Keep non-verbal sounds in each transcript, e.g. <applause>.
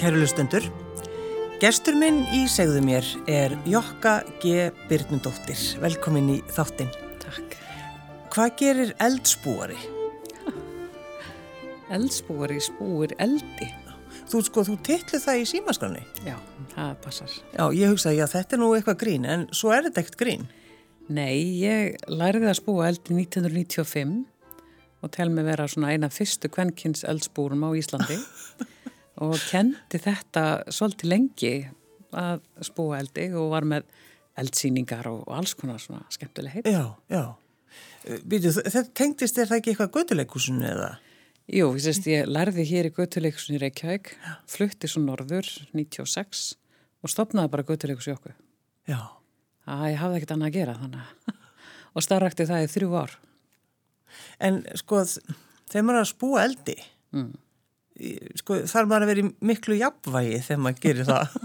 kæru lustendur. Gestur minn í segðu mér er Jokka G. Byrnundóttir. Velkomin í þáttinn. Takk. Hvað gerir eldspúari? <laughs> Eldspúari spúir eldi. Þú sko, þú titlu það í símaskránni. Já, það passar. Já, ég hugsaði að þetta er nú eitthvað grín, en svo er þetta ekkert grín. Nei, ég læriði að spúa eldi 1995 og tel mig vera svona eina fyrstu kvennkins eldspúrum á Íslandi <laughs> og kendi þetta svolítið lengi að spúa eldi og var með eldsýningar og alls konar svona skemmtileg heit. Já, já. Býtu, þetta tengdist er það ekki eitthvað göduleikúsinu eða? Jú, ég sést, ég lærði hér í götuleikusin í Reykjavík, flutti svo norður 96 og stopnaði bara götuleikus í okkur. Já. Það ég hafði ekkert annað að gera þannig <laughs> og starrakti það í þrjú ár. En sko, þegar maður er að spúa eldi, mm. Sko, þarf maður að vera í miklu jafnvægi þegar maður gerir það.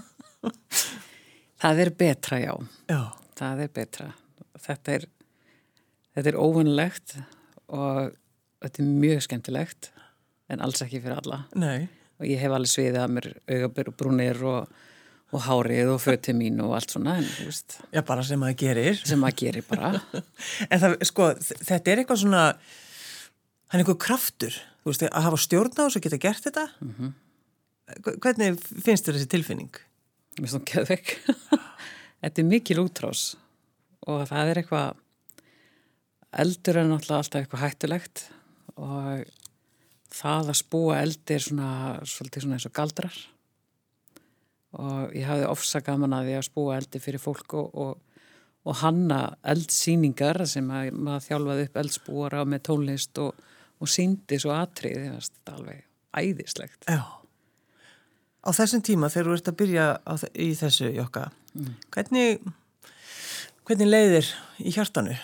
<laughs> það er betra, já. Já. Það er betra. Þetta er, þetta er óvunlegt og þetta er mjög skemmtilegt en alls ekki fyrir alla. Nei. Og ég hef alveg sviðið að mér augabur og brúnir og, og hárið og fötið mín og allt svona, en. Já, bara sem maður gerir. Sem maður gerir bara. <laughs> en það, sko, þetta er eitthvað svona, hann er eitthvað kraftur, veist, að hafa stjórn á þess að geta gert þetta. Mm -hmm. Hvernig finnst þér þessi tilfinning? Mér finnst það keðvegg. <laughs> þetta er mikil útrás og það er eitthvað, eldur er náttúrulega alltaf eitthvað hættulegt og það að spúa eldi er svona svona eins og galdrar og ég hafði ofsa gaman að því að spúa eldi fyrir fólk og, og, og hanna eldsýningar sem að maður þjálfaði upp eldspúara með tónlist og, og síndi svo atrið, það er alveg æðislegt. Já. Á þessum tíma þegar þú ert að byrja í þessu jokka, mm. hvernig, hvernig leiðir í hjartanu?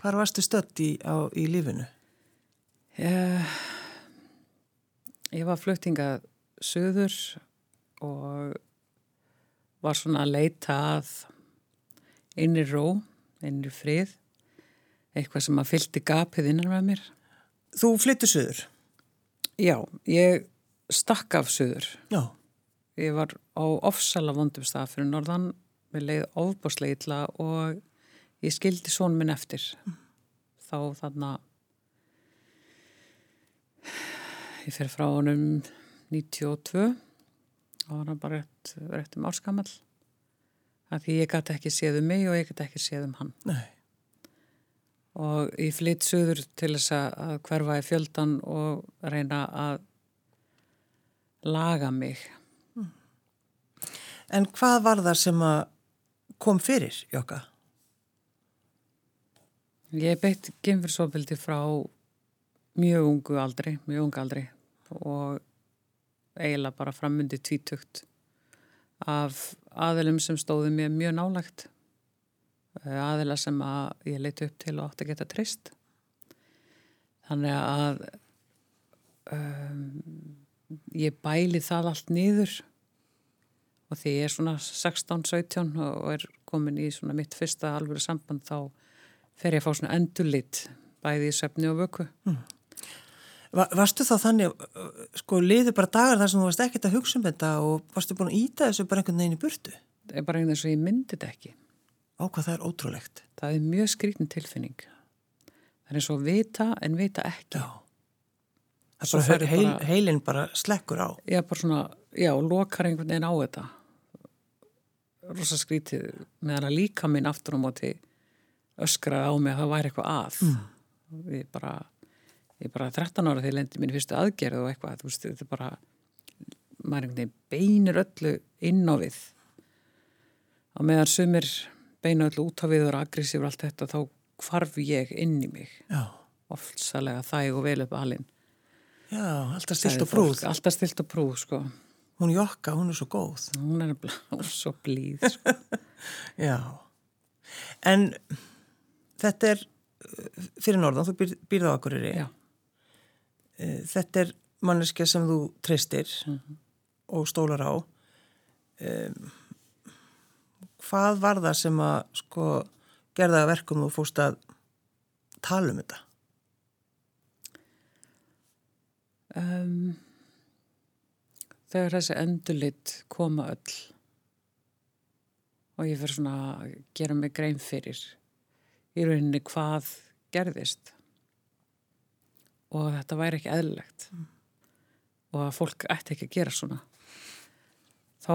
Hvar varstu stött í, á, í lífinu? Ég, ég var fluttingað söður og var svona að leita að einri ró, einri frið, eitthvað sem að fyldi gapið innan með mér. Þú flyttu söður? Já, ég stakk af söður. Já. Ég var á ofsala vondum stað fyrir norðan, við leiði ofbáslega illa og ég skildi són minn eftir. Mm. Þá þarna ég fer frá honum 92 og hann var bara rétt, rétt um árskamall af því ég gæti ekki séð um mig og ég gæti ekki séð um hann Nei. Og ég flytt söður til þess að hverfa í fjöldan og reyna að laga mig mm. En hvað var það sem kom fyrir Jóka? Ég beitt gemfyrsofbildi frá mjög ungu aldri, mjög ungu aldri og eiginlega bara framundi tvítugt af aðilum sem stóði mér mjög nálagt aðila sem að ég leiti upp til og átti að geta trist þannig að um, ég bæli það allt niður og því ég er svona 16-17 og er komin í svona mitt fyrsta alvöru samband þá fer ég að fá svona endurlit bæði í söfni og vöku mm. Varstu þá þannig, sko, liður bara dagar þar sem þú varst ekkert að hugsa um þetta og varstu búin að íta þessu bara einhvern veginn í burtu? Er bara einhvern veginn sem ég myndi þetta ekki. Á hvað það er ótrúlegt? Það er mjög skrítin tilfinning. Það er eins og vita en vita ekki. Já. Það er bara, heil, bara heilin bara slekkur á. Já, bara svona, já, lokar einhvern veginn á þetta. Rosa skrítið meðan að líka minn aftur á móti öskraði á mig að það væri eitthvað að. Mm. Við bara ég bara 13 ára þegar ég lendi mín fyrstu aðgerð og eitthvað, þú veist, þetta er bara maður einhvern veginn beinir öllu inn á við á meðan sumir beina öllu út á við og er aggressífur allt þetta, þá kvarf ég inn í mig. Ofsalega þæg og vel upp alinn. Já, alltaf stilt og prúð Alltaf stilt og prúð, sko. Hún Jokka, hún er svo góð. Hún er <laughs> svo blíð sko. <laughs> Já. En þetta er fyrir norðan, þú býr, býrð á Akureyri. Já. Eh, þetta er manneskja sem þú treystir mm -hmm. og stólar á. Um, hvað var það sem að sko gerða verkum og fóst að tala um þetta? Um, þegar þessi endurlit koma öll og ég fyrir svona að gera mig grein fyrir í rauninni hvað gerðist og þetta væri ekki eðlilegt mm. og að fólk ætti ekki að gera svona þá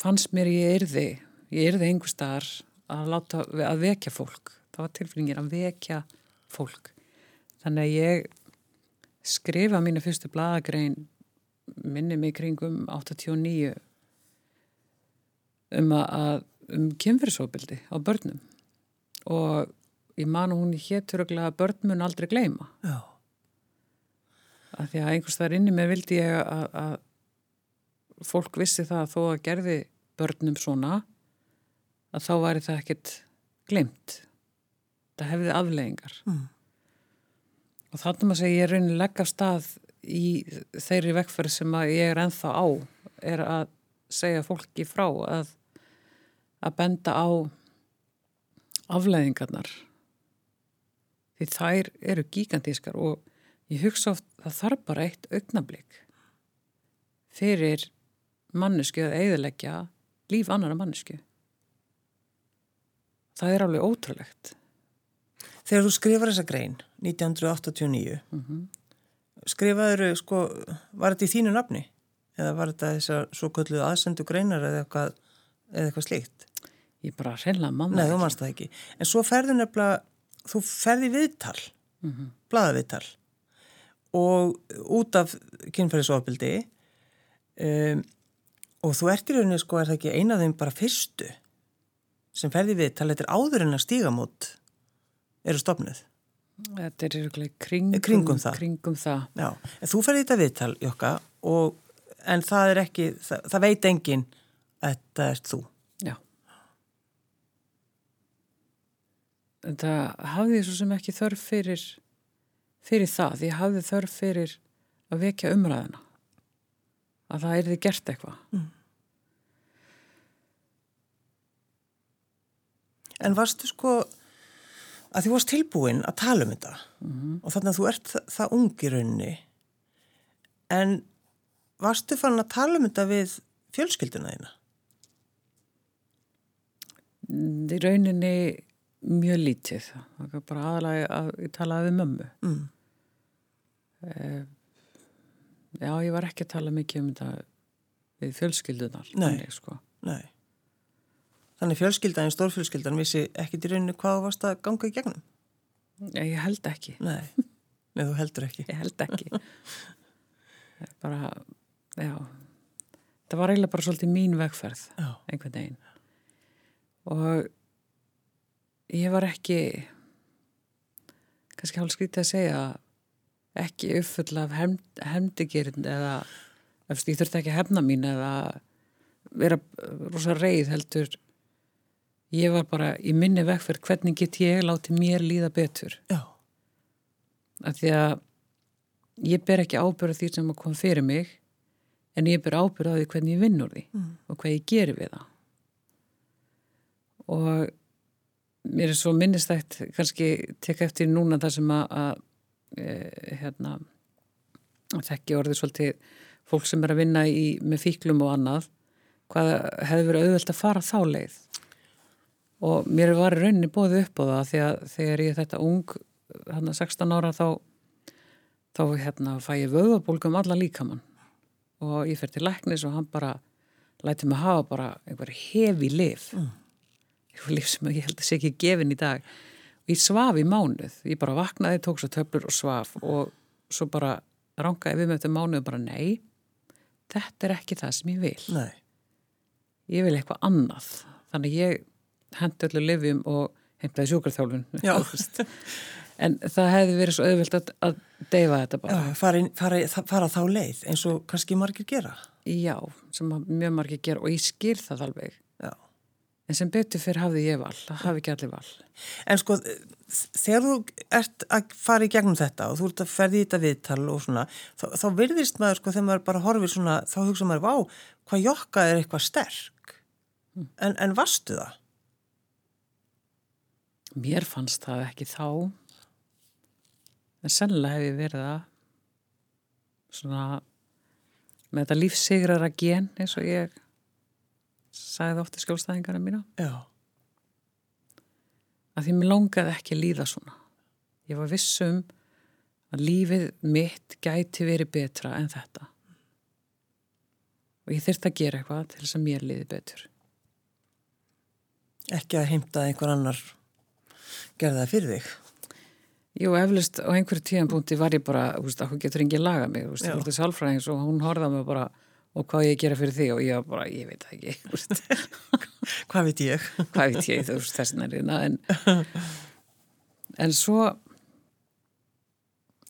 fannst mér ég erði ég erði einhver staðar að, láta, að vekja fólk. Það var tilfinningir að vekja fólk. Þannig að ég skrifa mínu fyrstu bladagrein minni mig kringum 89 um að um kynferðsóbildi á börnum. Og ég man hún héttur að börn mun aldrei gleima Já. Að því að einhvers þar inni mér vildi ég að, að fólk vissi það að þó að gerði börnum svona að þá væri það ekkert glemt það hefði afleggingar mm. og þannig að segja ég er raunin legg af stað í þeirri vekkferð sem ég er enþá á er að segja fólki frá að að benda á afleggingarnar því þær eru gigantískar og ég hugsa oft það þarf bara eitt augnablík fyrir mannesku að eiðilegja líf annara mannesku. Það er alveg ótrúlegt. Þegar þú skrifar þessa grein 1989 mm -hmm. skrifaður sko, var þetta í þínu nafni? Eða var þetta þessar svo kölluð aðsendu greinar eða eitthvað, eða eitthvað slíkt? Ég bara reyna mamma. Nei, þú mannst það ekki. En svo ferðu nefnilega, þú ferði viðtal, mm -hmm. bladaviðtal og út af kynferðisofbildi um, og þú ert í rauninni sko er það ekki eina af þeim bara fyrstu sem ferði við er áður en að stígamót eru stopnuð Þetta er kringum, kringum það, kringum það. Já, þú ferði þetta viðtal Jokka og, en það er ekki það, það veit engin að þetta er þú. Já. En það hafði svo sem ekki þörf fyrir fyrir það, ég hafði þörf fyrir að vekja umræðina að það erði gert eitthvað. Mm. En varstu sko að því varst tilbúin að tala um þetta mm -hmm. og þannig að þú ert það, það ungi raunni en varstu fann að tala um þetta við fjölskylduna þína? Í rauninni mjög lítið það var bara aðalega að ég talaði við mömmu mm. eh, já, ég var ekki að tala mikið um þetta við fjölskyldunar Nei, sko. nei Þannig fjölskyldan, stórfjölskyldan vissi ekkit í rauninu hvað varst að ganga í gegnum? Ég held ekki. Nei, Nei þú heldur ekki. <laughs> Ég held ekki. Bara, já. Það var eiginlega bara svolítið mín vegferð já. einhvern veginn. Og ég var ekki kannski hálf skrítið að segja ekki uppfull af hefndigirinn eða eftir, ég þurfti ekki að hefna mín eða vera rosa reið heldur ég var bara í minni vegferð hvernig get ég láti mér líða betur? Já. Af því að ég ber ekki ábyrða því sem kom fyrir mig en ég ber ábyrða því hvernig ég vinn úr því mm. og hvað ég gerir við það. Og mér er svo minnistækt kannski teka eftir núna það sem að, að e, hérna þekki orðið svolítið fólk sem er að vinna í, með fíklum og annað hvað hefur auðvelt að fara þá leið og mér var rauninni bóðið upp á það því að þegar ég er þetta ung hérna 16 ára þá þá hérna fæ ég vöðabólgum alla líkamann. Og ég fer til læknis og hann bara læti mig hafa bara einhver hefi lif mm. Líf sem ég held að sé ekki gefin í dag. Og ég svaf í mánuð. Ég bara vaknaði, tók svo töflur og svaf. Og svo bara rangaði við með þetta mánuð og bara nei þetta er ekki það sem ég vil. Nei. ég vil eitthvað annað. Þannig ég hendi öllu livjum og heimtaði sjúkarþjálfun <laughs> en það hefði verið svo auðvilt að, að deyfa þetta bara Já, fara, fara, fara þá leið eins og kannski margir gera Já, sem mjög margir gera og ég skýr það alveg Já En sem betur fyrir hafði ég val, það hafi ekki allir val. En sko, þegar þú ert að fara í gegnum þetta og þú ert að ferði í þetta viðtal og svona, þá, þá virðist maður, sko, þegar maður bara horfir svona, þá hugsa maður, vá, hvað jokka er eitthvað sterk. Mm. En, en varstu það? Mér fannst það ekki þá. En sennilega hef ég verið það svona með þetta lífsigrara gen eins og ég sagði ofta skjólstæðingarna mína Já. að því mér langaði ekki að líða svona ég var vissum að lífið mitt gæti verið betra en þetta og ég þurfti að gera eitthvað til þess að mér liði betur Ekki að heimta að einhver annar gerða það fyrir þig. Jú, eflust á einhverju tíðanbúndi var ég bara, þú veist, hún getur engin laga mig, þú veist, fór til sálfræðings og hún horfði á mig bara, og hvað ég gera fyrir þig? Og ég var bara, ég veit það ekki, <laughs> þú veist, <laughs> Hvað veit ég? <laughs> hvað veit ég, þú veist, þess nærina, en, en svo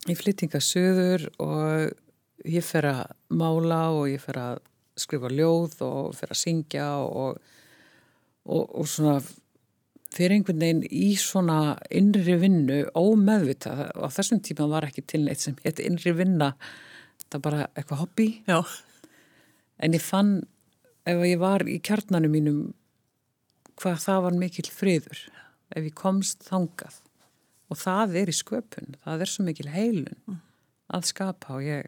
ég flyttinga söður og ég fer að mála og ég fer að skrifa ljóð og fer að syngja og, og, og svona fyrir einhvern veginn í svona innri vinnu ómeðvitað á þessum tíma var ekki til neitt sem hétt innri vinna það er bara eitthvað hobby. Já. en ég fann ef ég var í kjarnanum mínum hvað það var mikil friður ef ég komst þangað. Og það er í sköpun það er svo mikil heilun að skapa og ég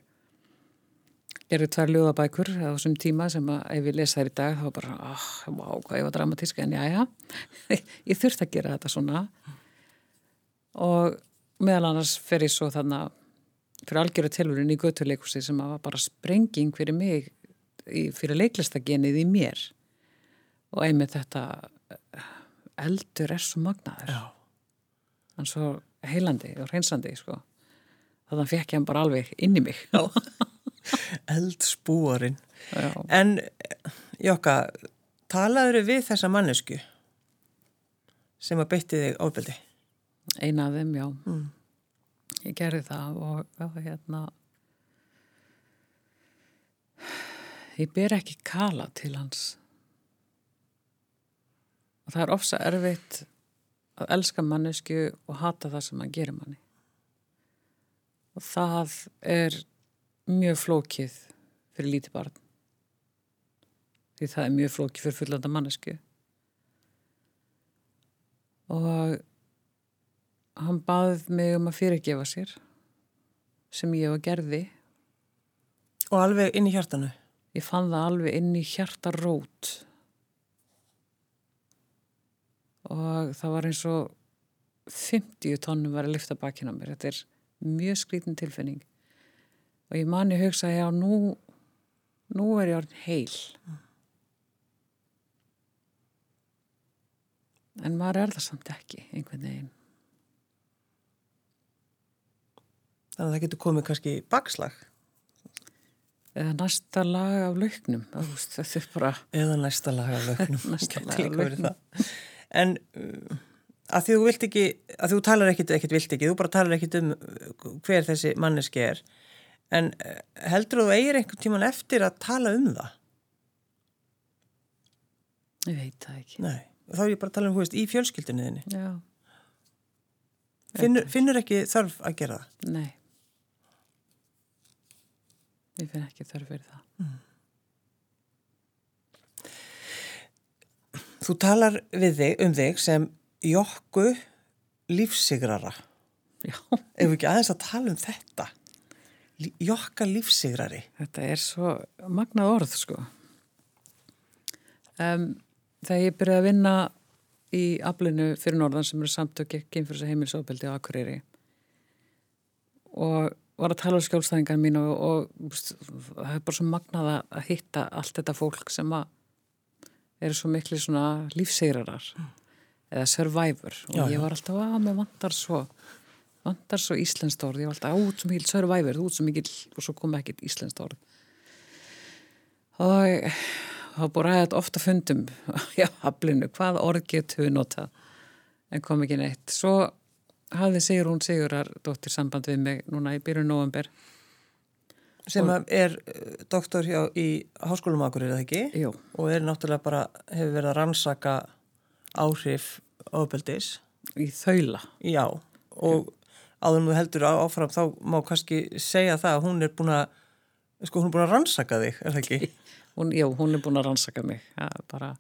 gerði tvær ljóðabækur á þessum tíma sem að ef ég lesa þær í dag þá var bara, ah, vá, hvað ég var dramatísk en já, já, <laughs> ég þurfti að gera þetta svona. Og meðal annars fer ég svo þannig fyrir algjöru tilvörin í götuleikusi sem að var bara sprenging fyrir mig fyrir leiklistagenið í mér. Og einmitt þetta eh, eldur er svo magnaður. Hann svo heilandi og reynsandi sko. þannig fekk ég hann bara alveg inn í mig. <laughs> Eldspúarinn. En, Jokka, talaður við þessa mannesku sem að beitti þig ofbeldi? eina af þeim, já Mm. ég gerði það og já, hérna ég ber ekki kala til hans og það er ofsa erfitt að elska mannesku og hata það sem hann gerir manni og það er mjög flókið fyrir lítið barn. Því það er mjög flókið fyrir fullanda mannesku og hann baðið mig um að fyrirgefa sér sem ég var gerði. Og alveg inn í hjartanu? ég fann það alveg inn í hjartarót. Og það var eins og 50 tónnum var að lyfta bakinn á mér. Þetta er mjög skrítin tilfinning og ég mani hugsa já nú nú er ég orðin heil en maður er það samt ekki einhvern veginn Þannig að það getur komið kannski bakslag eða næsta lag af lauknum þetta er bara eða næsta lag af <laughs> lauknum. það. En uh, að því þú vilt ekki, að þú talar ekkit, ekkit vilt ekki, þú bara talar ekkit um uh, hver þessi manneski er. En uh, heldur þú eigir einhvern tíman eftir að tala um það? ég veit það ekki Nei. Þá er ég bara að tala um, hú veist, í fjölskyldunni þinni. já, Finnur, finnur ekki þörf að gera það? nei ég finn ekki þörf fyrir það Þú talar við þig, um þig sem jokku lífsigrara. já, Ef við ekki aðeins að tala um þetta. Jokka lífsigrari. þetta er svo magnað orð sko. Um, þegar ég byrjaði að vinna í aflinu fyrir norðan sem eru samtöki kynfyrir heimilsofbeldi á Akureyri og var að tala um skjólstæðingar mín og, og það er bara svo magnað að- hitta allt þetta fólk sem að eru svo miklu svona lífsegrarar eða survivor. Og Já, ég var alltaf að mér vantar svo vantar svo íslenskt orð, ég var alltaf út svo mikil survivor, út svo mikil og svo kom ekkit íslenskt orð. Og þá búið ræðið ofta fundum <laughs> já, haflinu, hvað orð getur við notað? En kom ekki neitt. Svo hafði Sigrún Sigurar dóttir samband við mig núna í byrjun november sem að er uh, doktor hjá í háskólum akkur er það ekki? Jú, og er náttúrulega bara hefur verið að rannsaka áhrif ofbeldis. Í þaula. Já og áður en þú heldur áfram þá má kannski segja það að hún er búin að sko hún er búin að rannsaka þig, er það ekki? <laughs> hún, já, hún er búin að rannsaka mig ja, bara,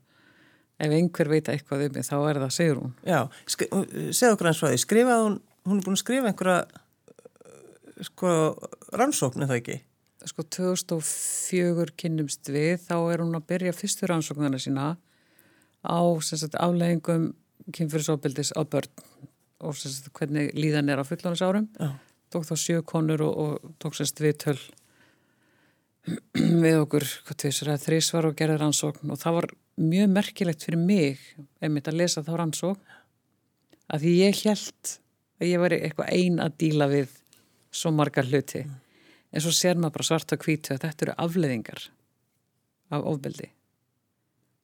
ef einhver veit eitthvað um mig þá er það Sigrún Já, skri- segðu okkur eins frá því skrifaði hún, hún er búin að skrifa einhverja uh, sko rannsókn er það ekki? sko 2004 kynnumst við, þá er hún að byrja fyrstu rannsóknarna sína á sagt, afleggingum kynfyrirsofbildis á börn og sagt, hvernig líðan er á fullónasárum. Tók þá sjö konur og, og tók sérst við töl við okkur þrísvar og gerði rannsókn og það var mjög merkilegt fyrir mig einmitt að lesa þá rannsókn að því ég held að ég væri eitthvað ein að díla við svo margar hluti mm. en svo ser maður bara svarta kvítu að þetta eru afleðingar af ofbeldi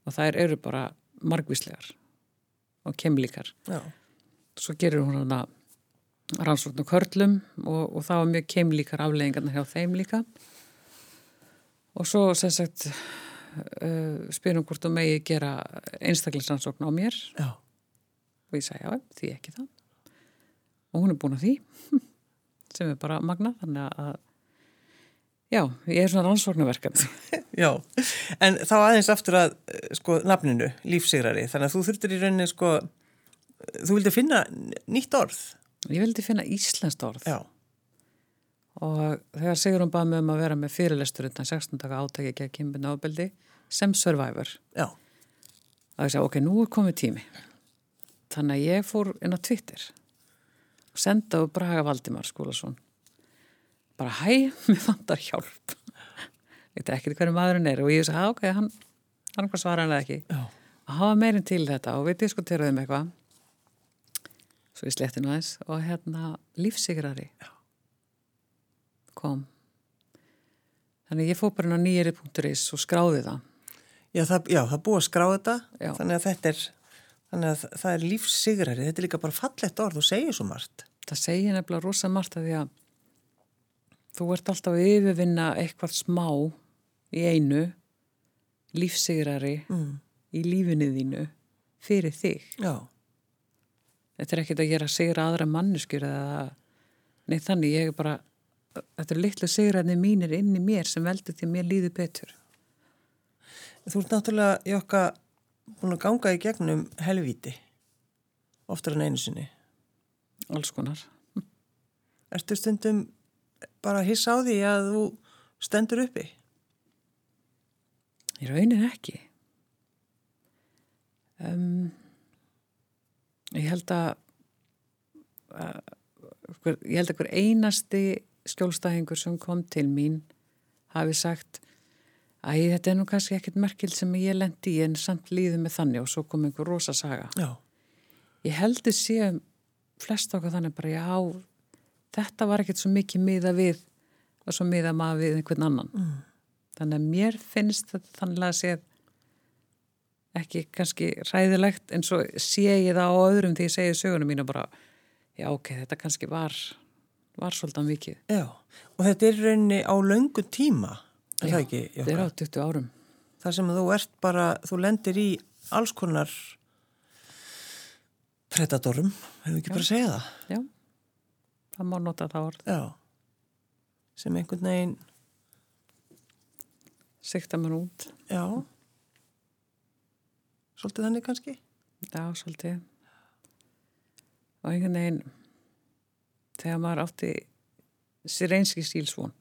og það eru bara margvíslegar og kemlíkar Já. Svo gerir hún hana rannsókn og körlum og, og það var mjög kemlíkar afleðingarna hjá þeim líka. Og svo sem sagt uh, spyrum hvort þú megi gera einstaklingsrannsókn á mér. Já. og ég sagði já, því ekki það. Og hún er búin að því <laughs> sem er bara magna þannig að já, ég er svona rannsóknarverkan <laughs> Já, en þá aðeins aftur að sko nafninu, lífsigrari. Þannig að þú þurftir í rauninni sko þú vildi finna nýtt orð? Ég vildi finna íslenskt orð. Já. Og þegar Sigrun bað mig um að vera með fyrirlestur undan 16 daga átæki ekki að kynbunna ábeldi sem survivor. Já. og ég sagði ok, nú er komið tími. Þannig að ég fór inn á Twitter og senda á Braga Valdimar Skúlason. Bara hæ, <laughs> mér vandar hjálp. Ég veit ekki hverju maðurinn er og ég sagði ok, hann hann hvað svara hann eða ekki. Já. og hafa meirinn til þetta og við diskuteruðum eitthvað svo ég sletti nú aðeins og hérna lífsigrari Já. kom. Þannig ég fór bara inn á nýjeri.is og skráði það. Já, það, já, það búið að skráða þetta já. þannig að þetta er að það er lífsigrari, þetta er líka bara fallett orð og segir svo margt. Það segir nefnilega rosa margt að því að þú ert alltaf að yfirvinna eitthvað smá í einu lífsigrari mm. í lífinu þínu fyrir þig. Já Þetta er ekkit að gera sigra aðra manneskjur eða neitt þannig, ég er bara þetta er litlu sigrarnir mínir inn í mér sem veldur því að mér líður betur. Þú ert náttúrulega í okkar búin að ganga í gegnum helvíti oftar en einu sinni. Alls konar. Ertu stundum bara að hissa á því að þú stendur uppi? Í raunin ekki. Um, ég held að, að ég held að hver einasti skjólstæðingur sem kom til mín hafi sagt að þetta er nú kannski ekkert merkil sem ég lendi í en samt líði með þannig og svo kom einhver rosa saga. Já. Ég heldur séum flest okkar þannig bara já, þetta var ekkert svo mikið miða við og svo miða maður við einhvern annan. Mm. Þannig að mér finnst þetta þannig að sé ekki kannski ræðilegt en svo sé ég það á öðrum því ég segi sögunum mín og bara já ok, þetta kannski var var svolítið mikið. Já, og þetta er rauninni á löngu tíma, er Já, það ekki? þetta er á 20 árum. Það sem þú ert bara, þú lendir í alls konar predatorum, hefur ekki Já. bara að segja það? Já, það má nota það orð. Já, sem einhvern veginn... Sikta mann út. Já, svolítið þannig kannski? Já, svolítið. Og einhvern veginn þegar maður átti sér einski stílsvon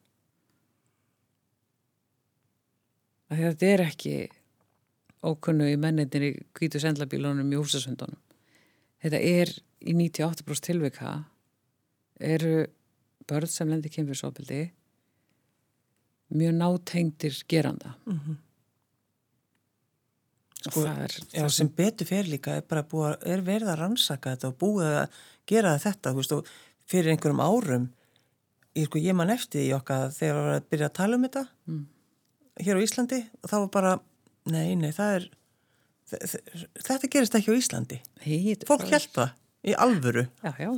að þetta er ekki ókunnu í mennitinni kvítu sendlabílunum í húsasundunum þetta er í 98% tilvika eru börn sem lendir kynfyrsopildi mjög nátengtir geranda mm -hmm. Sko, er, já, sem betur fyrir líka er búið, er verið að rannsaka þetta og búið að gera þetta veist, fyrir einhverjum árum. Ég, sko, ég man eftir í okkar þegar við varum að byrja að tala um þetta mm. hér á Íslandi og það var bara nei, nei, það er þetta gerist ekki á Íslandi. Hei, fólk held það í alvöru. Já, já.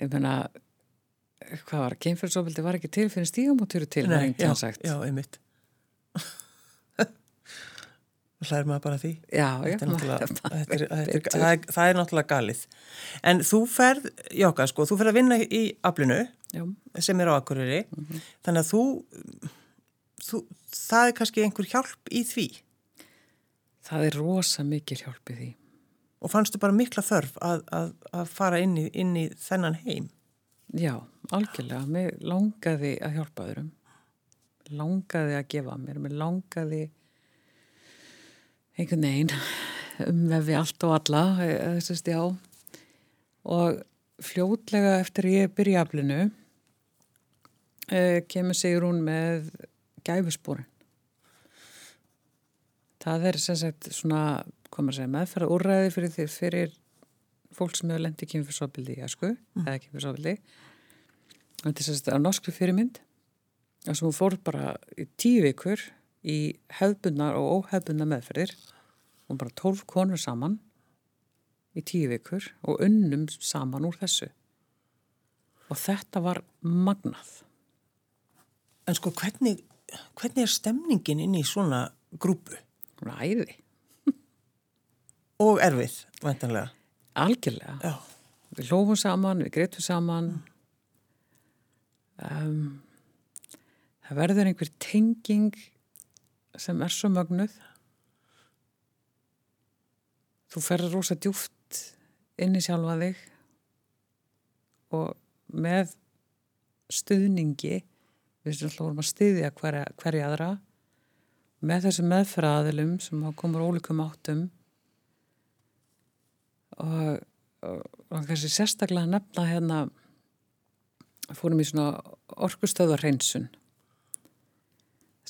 Ég menna hvað var, kemfjörnsofildi var ekki til fyrir stígamóturu til Nei, já, já, einmitt hlæður maður bara því já, já, það er, náttúrulega galið en þú ferð, Jóka, sko, þú ferð að vinna í aflinu sem er á Akureyri mm -hmm. þannig að þú, þú það er kannski einhver hjálp í því það er rosa mikil hjálp í því og fannstu bara mikla þörf að, að, að fara inn í, inn í þennan heim já, algjörlega. Mér langaði að hjálpa öðrum. Langaði að gefa mér. Mér langaði einhvern veginn umvefi allt og alla, þessast já. Og fljótlega eftir ég byrja aflinu eh, kemur sigur hún með gæfuspórin. Það er sem sagt svona, hvað maður segja, meðferða úrræði fyrir, því- fyrir fólk sem hefur lendið kynfyrsopildi í æsku, eða kynfyrsopildi. Þetta er sem sagt á norskri fyrirmynd og sem hún fór bara í tíu vikur í hefbundnar og óhefbundnar meðferðir. Hún bara tólf konur saman í tíu vikur og unnum saman úr þessu. Og þetta var magnað. En sko, hvernig, hvernig er stemningin inn í svona grúpu? Hún er æði. Og erfið, væntanlega. Algjörlega. Já. Við hlófum saman, við greitum saman. Um, það verður einhver tenging sem er svo mögnuð. Þú ferður rosa djúft inn í sjálfa þig og með stuðningi, við sem hlófum að stuðja hverja, hverja aðra, með þessu meðfraðilum sem komur ólíkum áttum og, og, og kannski sérstaklega nefna hérna fórum í svona orkustöðarhreinsun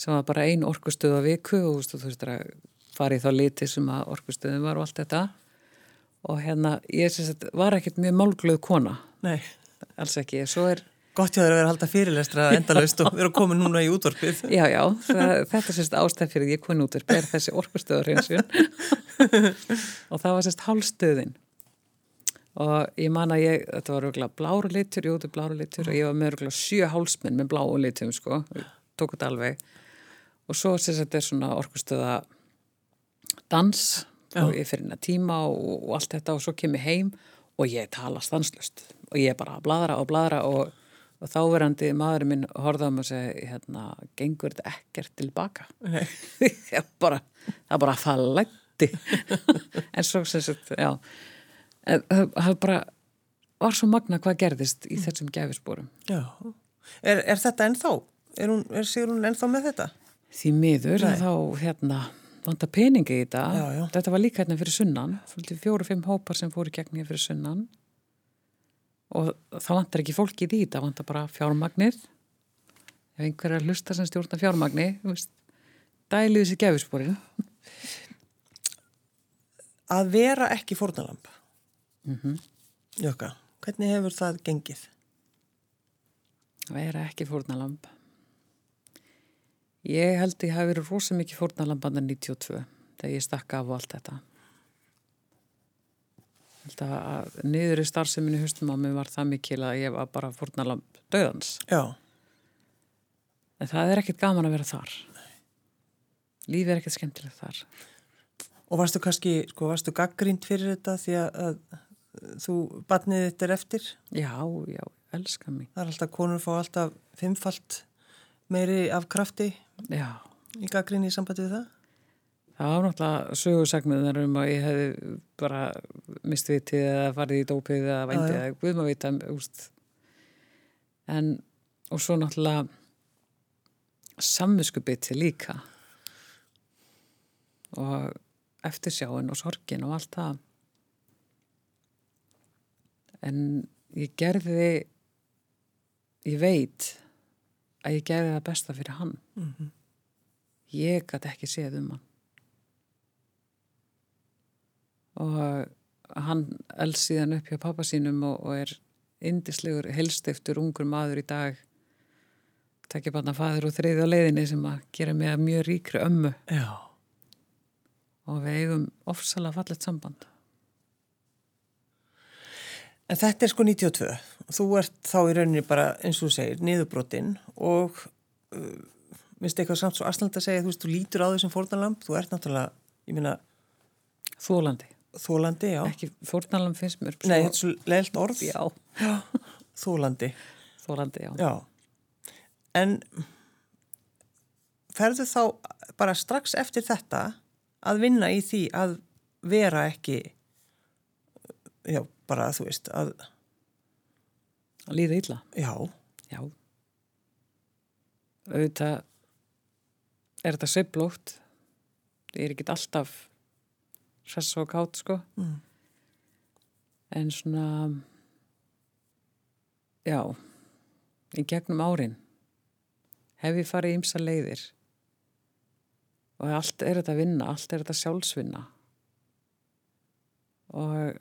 sem var bara ein orkustöð á viku og þú veist, að fara í þá liti sem að orkustöðum var og allt þetta. Og hérna ég sérst var ekkert mjög málglöð kona. Nei, alls ekki, svo er gott hjá þér að vera að halda fyrirlestra <laughs> endalaust og vera komin núna í útvarpið. <laughs> Já, já, það, þetta sérst ástæð fyrir ég koni út er þessi orkustöðarhreinsun <laughs> og það var sérst hálstöðin og ég man að ég, þetta var röglega bláru litur, er bláru litur og ég var með röglega sjö hálsmenn með bláu litum, sko, tók þetta alveg og svo sérst þetta er svona orkustöða dans Já. og ég fyrir inn að tíma og, og allt þetta og svo kem ég heim og ég tala stanslust og ég bara bladra og bladra og, og þáverandi maðurinn minn horfði á mig og segi, hérna, gengur þetta ekkert tilbaka ég <laughs> bara, það bara það lætti <laughs> en svo sem sagt, já en það það bara var svo magna hvað gerðist í þessum gæfisporum Já. Er, er þetta ennþá? Er, hún, er Sigrún ennþá með þetta? Því miður Nei. þá hérna vanta peningi í þetta Já, já. þetta var líka hérna fyrir sunnan fjóru-fimm hópar sem fóru gegn fyrir sunnan og það vantar ekki fólki í því það vantar bara fjármagnir ef einhver er að hlusta sem stjórna fjármagni þú veist, dælið þessi gefisporin Að vera ekki fórnalamb. mm Jöka, hvernig hefur það gengið? vera ekki fórnalamb ég held ég hafi verið rosa mikið fórnalamb andan 92 þegar ég stakka af og allt þetta. Ég held að niður í starfseminni hustum á mig var það mikil að ég var bara fórnalamb döðans Já. en það er ekkert gaman að vera þar. Lífið er ekkert skemmtilegt þar. Og varstu kannski, sko, varstu gaggrínt fyrir þetta því að, þú batnið þetta eftir? já, já, elska mig. Það er alltaf, konur fá alltaf fimmfalt meiri af krafti já, í gaggrín í sambandi við það? það var náttúrulega sögursagnuðar um að ég hefði bara mistvitið eða farið í dópið eða vændið eða guðma vita úst. en og svo náttúrulega samviskubiti líka og eftirsjáin og sorgin og allt það en ég gerði ég veit að ég gerði það besta fyrir hann. Mm ég gæti ekki séð um hann. Og hann els síðan upp hjá pappa sínum og, og er indislegur helstiftur ungur maður í dag. Takkja banna faður og þriði á leiðinni sem að gera mig að mjög ríkri ömmu. Já. og við eigum ofsalega fallet samband. En þetta er sko 92. Þú ert þá í rauninni bara, eins og þú segir, niðurbrotinn og uh, minnst eitthvað samt svo aðsland að segja, þú veist, þú lítur á þessum fórnalamb, þú ert náttúrulega, ég minna, þólandi, þólandi, já. ekki fórnalam finnst mér Nei, þetta er svo leilt orð. já, Þólandi, þólandi, já. já. En ferðu þá bara strax eftir þetta að vinna í því að vera ekki, já, bara þú veist, að, að líða illa. Já, Já. Auðvitað er þetta sveiflótt. Ég er ekki alltaf hress og kátt, sko. Mm. En svona, já, í gegnum árin hef ég farið ímsa leiðir og allt er þetta að vinna, allt er þetta sjálfsvinna. Og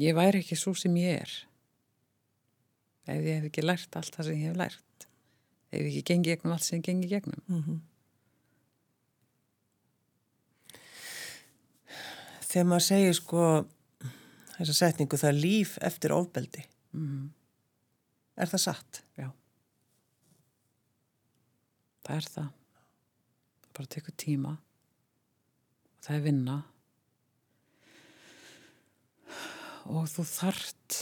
ég væri ekki svo sem ég er. Ef ég hef ekki lært allt það sem ég hef lært. Ef ég ekki gengi gegnum allt sem ég gengi gegnum. Mhm. þegar maður segir sko þessa setningu það er líf eftir ofbeldi. Mm. er það satt? já. Það er það. Það bara tekur tíma. Og það er vinna og þú þart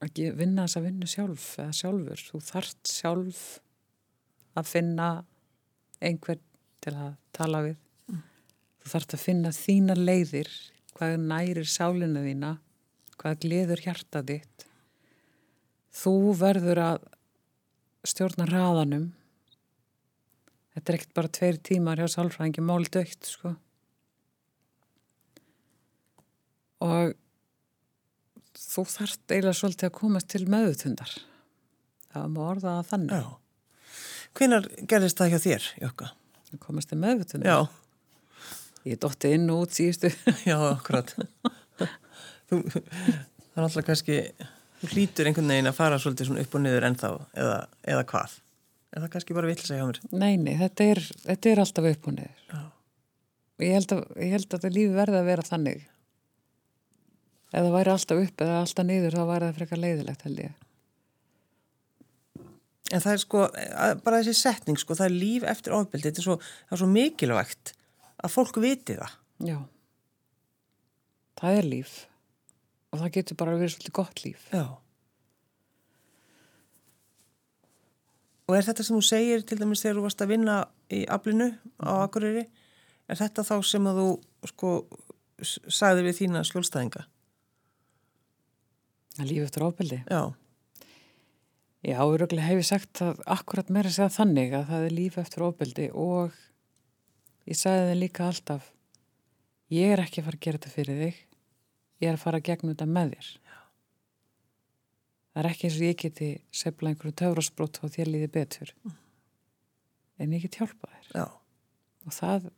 að vinna þessa vinnu sjálf eða sjálfur, þú þart sjálf að finna einhvern til að tala við. Þú þart að finna þína leiðir hvað nærir sálina þína hvað gleður hjarta þitt. Þú verður að stjórna raðanum þetta er ekkert bara tveir tímar hjá sálfræðingi mál dögt sko og þú þarft eiginlega svolítið að komast til meðutundar það var maður orðað að þannig Já. Hvenar gerðist það hjá þér, Jokka? komast til meðutundar Já, ég dotti inn og út síðustu <laughs> já, akkurat. þú, það er alltaf kannski, þú hlýtur einhvern veginn að fara svolítið upp og niður ennþá, eða, eða hvað? Er það kannski bara vill segja á mér? nei, nei, þetta er, þetta er alltaf upp og niður Já. ég held að, að lífi verði að vera þannig ef það væri alltaf upp eða alltaf niður þá væri það frekar leiðilegt held ég En það er sko, að- bara þessi setning, sko, það er líf eftir ofbeldi, þetta er svo, er svo mikilvægt að fólk viti það. Já. Það er líf. Og það getur bara verið svolítið gott líf. Já. Og er þetta sem þú segir til dæmis þegar þú varst að vinna í aflinu á Akureyri, er þetta þá sem að þú sko sagði við þína skjólstæðinga? Það er líf eftir ábyldi. Já, Já, öruglega hef ég sagt að akkurat meira að segja þannig að það er líf eftir ábyldi og ég sagði þeim líka alltaf ég er ekki að fara að gera þetta fyrir þig ég er að fara að gegna þetta með þér. Já. Það er ekki eins og ég geti sefla einhverju töfrasbrót og þér líði betur. En ég get hjálpa þér. já, og það,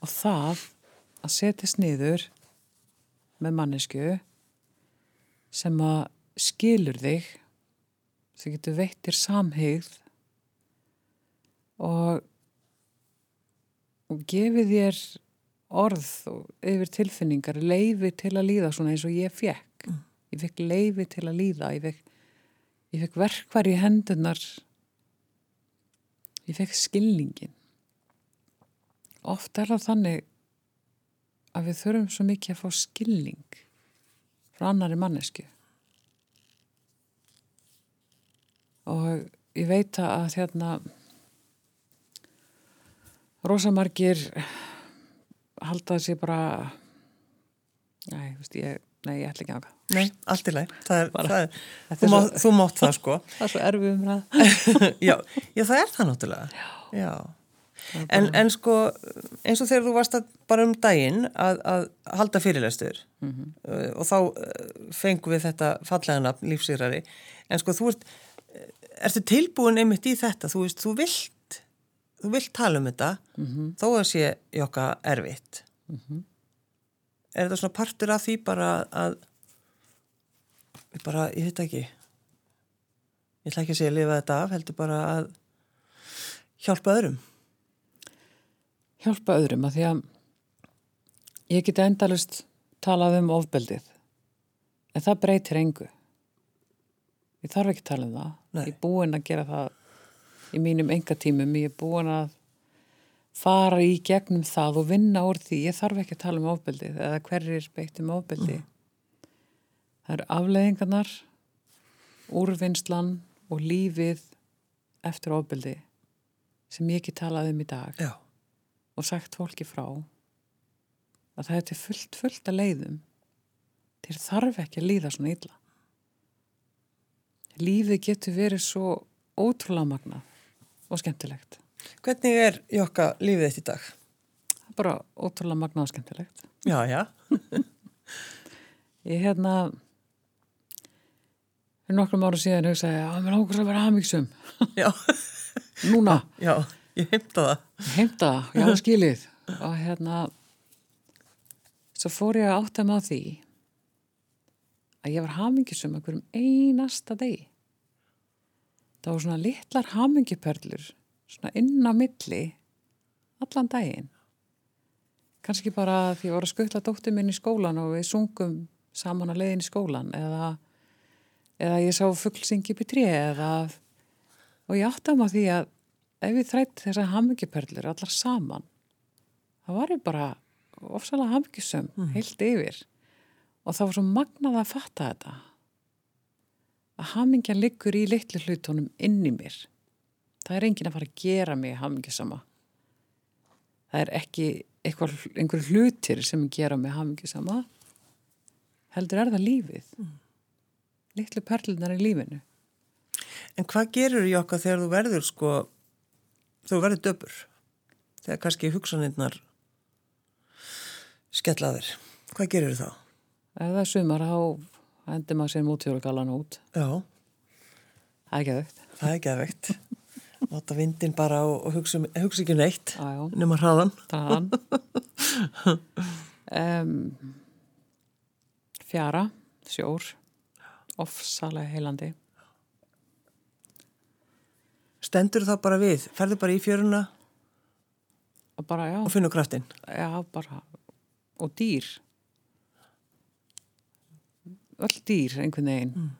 og það að setjast niður með mannesku sem að skilur þig sem getur veittir samhigð og, og gefið þér orð og yfir tilfinningar leifi til að líða svona eins og ég fekk ég fekk leifi til að líða ég fekk, ég fekk verkvar í hendunar ég fekk skilningin oft er það þannig að við þurfum svo mikið að fá skilning frá annari mannesku og ég veit að hérna rosamargir halda þessi bara nei, veist, ég, nei, ég ætla ekki að nei, allt í er, er, Þetta þú, má, þú mátt það sko. <laughs> það er svo erfið um það <laughs> já, já, það er það náttúrulega. Já. En, en sko, eins og þegar þú varst að, bara um daginn að, að halda fyrirlæstur Mhm. uh, og þá uh, fengum við þetta fallega nafn lífsýrari, en sko þú ert, uh, ertu tilbúin einmitt í þetta, þú veist, þú vilt, þú vilt tala um þetta, Mhm. þó að sé jokka erfitt. Er þetta svona partur af því bara að, bara, ég veit ekki, ég ætla ekki að segja að lifa þetta af, heldur bara að hjálpa öðrum. Hjálpa öðrum að því að ég geti endalust talað um ofbeldið en það breytir engu. Ég þarf ekki að tala um það. Nei. ég er búin að gera það í mínum engatímum, ég er búin að fara í gegnum það og vinna úr því, ég þarf ekki að tala um ofbeldið eða hverjir beittum ofbeldi. Það eru afleiðingarnar úrvinnslan og lífið eftir ofbeldi sem ég ekki talaði um í dag. Já. Og sagt fólki frá að það er til fullt, fullt að leiðum þér þarf ekki að líða svona illa. Lífið getur verið svo ótrúlega magnað og skemmtilegt. Hvernig er Jokka lífið þitt í dag? Það er bara ótrúlega magnað og skemmtilegt. Já, já. <laughs> Ég hérna, fyrir nokkrum ára síðan hugsaði að mér ákvæmst að vera hafmyggsum. Já, <laughs> Núna, já, ég heimta það. heimta, já <laughs> skilið. Og hérna, svo fór ég að átta á því að ég var hafmyggisum einhverjum einasta degi. Það var svona litlar hafmyggjuperlur, svona inn á milli, allan daginn. Kannski bara því ég voru að skutla dóttir minn í skólan og við sungum saman að leiðin í skólan eða, eða ég sá fugglsingi upp í tré eða og ég átti að maður því að ef ég þrætt þessar hafmyggjuperlur allar saman þá var ég bara ofsalega hafmyggjusum heilt yfir. Og það var svo magnað að fatta þetta að hafmyggja liggur í litlu hlutunum inn í mér. Það er enginn að fara að gera mig hafmyggjusama það er ekki einhver hlutir sem gera mig hafmyggjusama heldur er það lífið. Litlu perlunar í lífinu. En hvað gerur Jokka þegar þú verður sko, þú verður döpur? Þegar kannski hugsanirnar skellaðir. Hvað gerur þá? ef það er sumar þá endur maður sér mútjólugalan út Já, það er ekki aukt það er geðveikt. Láta vindin bara og, hugsa, um- hugsa ekki neitt, Já, já, nema hraðan. þann um, <laughs> Fjara, sjór ofsalega heilandi Stendur það bara við, ferður bara í fjöruna og og finnur kraftinn. já, bara og dýr. Öll dýr einhvern veginn.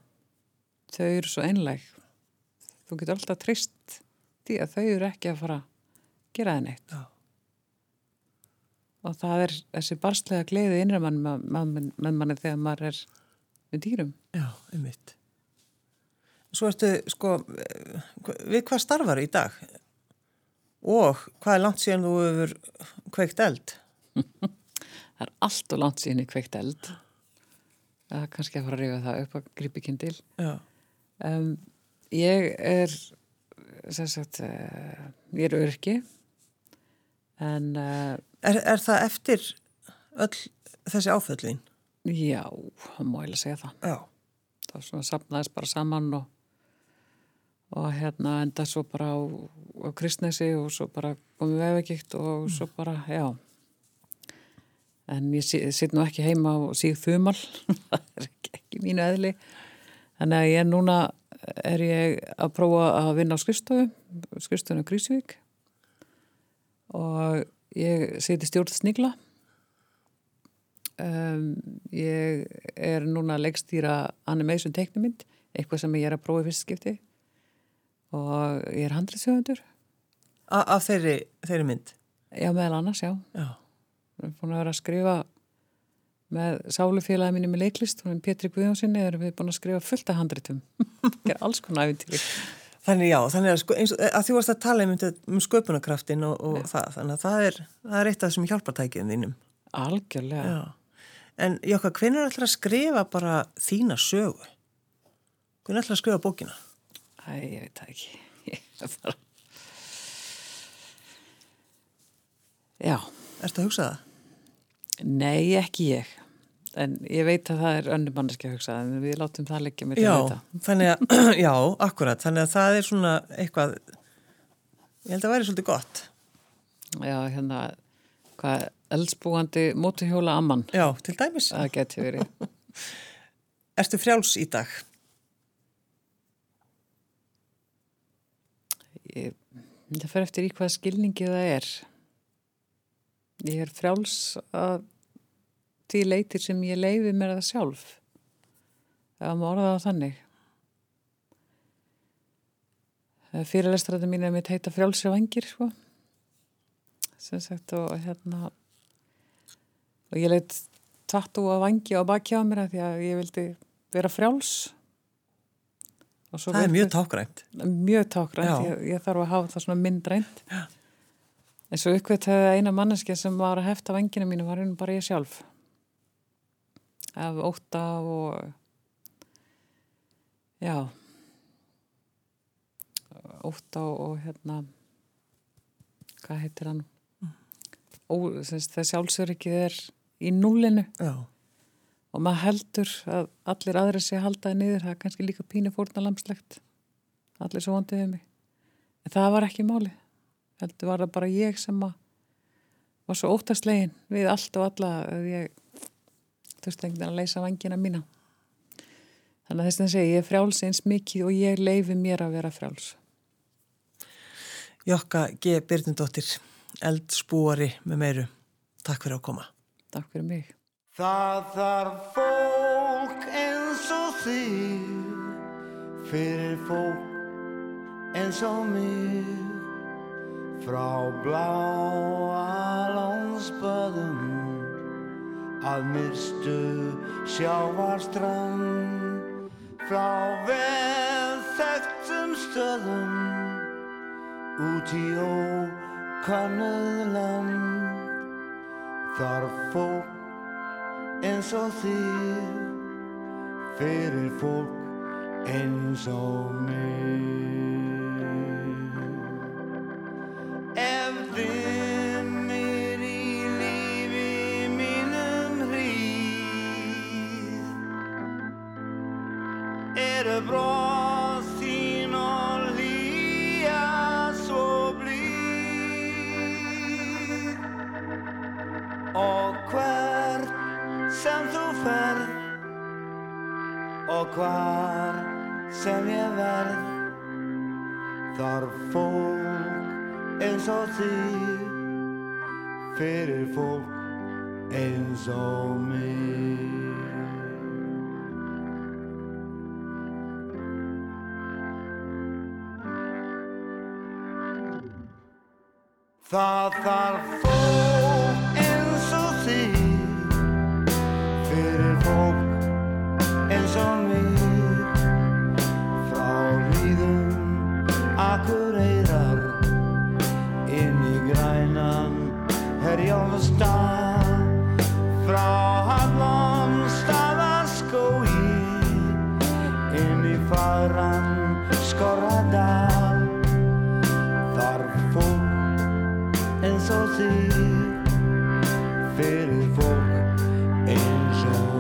Þau eru svo einleg þú getur alltaf trist því að þau eru ekki að fara að gera það neitt. Já. og það er þessi barslega gleði innra mann með, með, með manni þegar maður er með dýrum. Já, einmitt. Svo ertu, sko, við hvað starfar í dag? Og hvað er langt síðan þú hefur kveikt eld? <laughs> það er allt og langt síðan í kveikt eld það er kannski að fara að rífa það upp að grípi kindil Já, um, ég er sem sagt uh, ég er örki en uh, Er, er það eftir öll þessi áföllin? já, það má ég að segja það Já. það svona sapnaðist bara saman og, og hérna enda svo bara á, á kristnesi og svo bara komið vefagikt og svo bara, já. En ég si- sitt nú ekki heima og síð þumal <laughs> það er ekki, ekki mínu eðli. Þannig að ég núna er ég að prófa að vinna á skrifstofu skrifstofun á Grísvík og ég seti stjórn snigla. Um, ég er núna að leggstýra animation teiknumind eitthvað sem ég er að prófa í fyrst skipti og ég er handriðsjöfundur A af þeirri, þeirri mynd? já meðal annars, já Já. við erum búin að vera að skrifa með sálufélagi minni með leiklist hún er Pétri Guðjónsinni, erum við búin að skrifa fullt af handritum <laughs> gera alls konar æfintýri Þannig já, þannig að, sko, eins, og- að þú varst að tala um, um sköpunarkraftin og, og það, þannig að það er, það er eitt af þessum hjálpartækjum þínum. algjörlega Já. En Jokka, hvernig er alltaf að skrifa bara þína sögu? Hvernig er alltaf að skrifa bókina? Æ, ég veit það ekki <laughs> ég bara já Ertu að hugsa það? Nei, ekki ég. En ég veit að það er önnum manneski að hugsa, en við látum það leggja mér til þetta. þannig að, <clears throat> já, akkurat, þannig að það er svona eitthvað, ég held að það væri svolítið gott. Já, hérna, hvað, eldsbúandi mótuhjóla amman, Já, til dæmis. það geti verið. <laughs> Ertu frjáls í dag? Ég, það fer eftir í hvað skilningi það er. Ég er frjáls að því leitir sem ég leifi mér það sjálf. Það má orða það þannig. Fyrirlestræði mín er mitt heita frjálsri vangir, sko. Sem sagt, og hérna, og ég leitt tattu að vangi á baki á mér af því að ég vildi vera frjáls. Það er mjög tákrænt. mjög tákrænt, Já. ég, ég þarf að hafa það svona myndrænt. En svo uppveit hefði eina manneskja sem var að hefta vengina mínu var hún bara ég sjálf. Af óta og já óta og, hérna hvað heitir hann? Ó, semst, það sjálfsöryggið er í núlinu Já, og maður heldur að allir aðri sé að halda það niður, það er kannski líka pínu fórnalamslegt allir svo vondið við mig en það var ekki máli heldur var það bara ég sem að var svo óttastlegin við allt og alla þurfti einhvern veginn að leysa vangina mína þannig að þess að segja ég er frjáls eins mikið og ég leifi mér að vera frjáls Jokka G. Byrnundóttir, eldspúari með meiru. Takk fyrir að koma. Takk fyrir mig Það þarf fólk eins og þig fyrir fólk eins og mig frá bláa lónsböðum að myrstu sjávarstrand frá vel þekktum stöðum út í ókannuð land. Þarf fólk eins og þér fyrir fólk eins og mig. Ef þinnir í lífi mínum hríð eru bróð og hvar sem ég verð. Þarf fólk eins og þig fyrir fólk eins og mig. Það þarf fólk eins og þig fyrir fólk eins og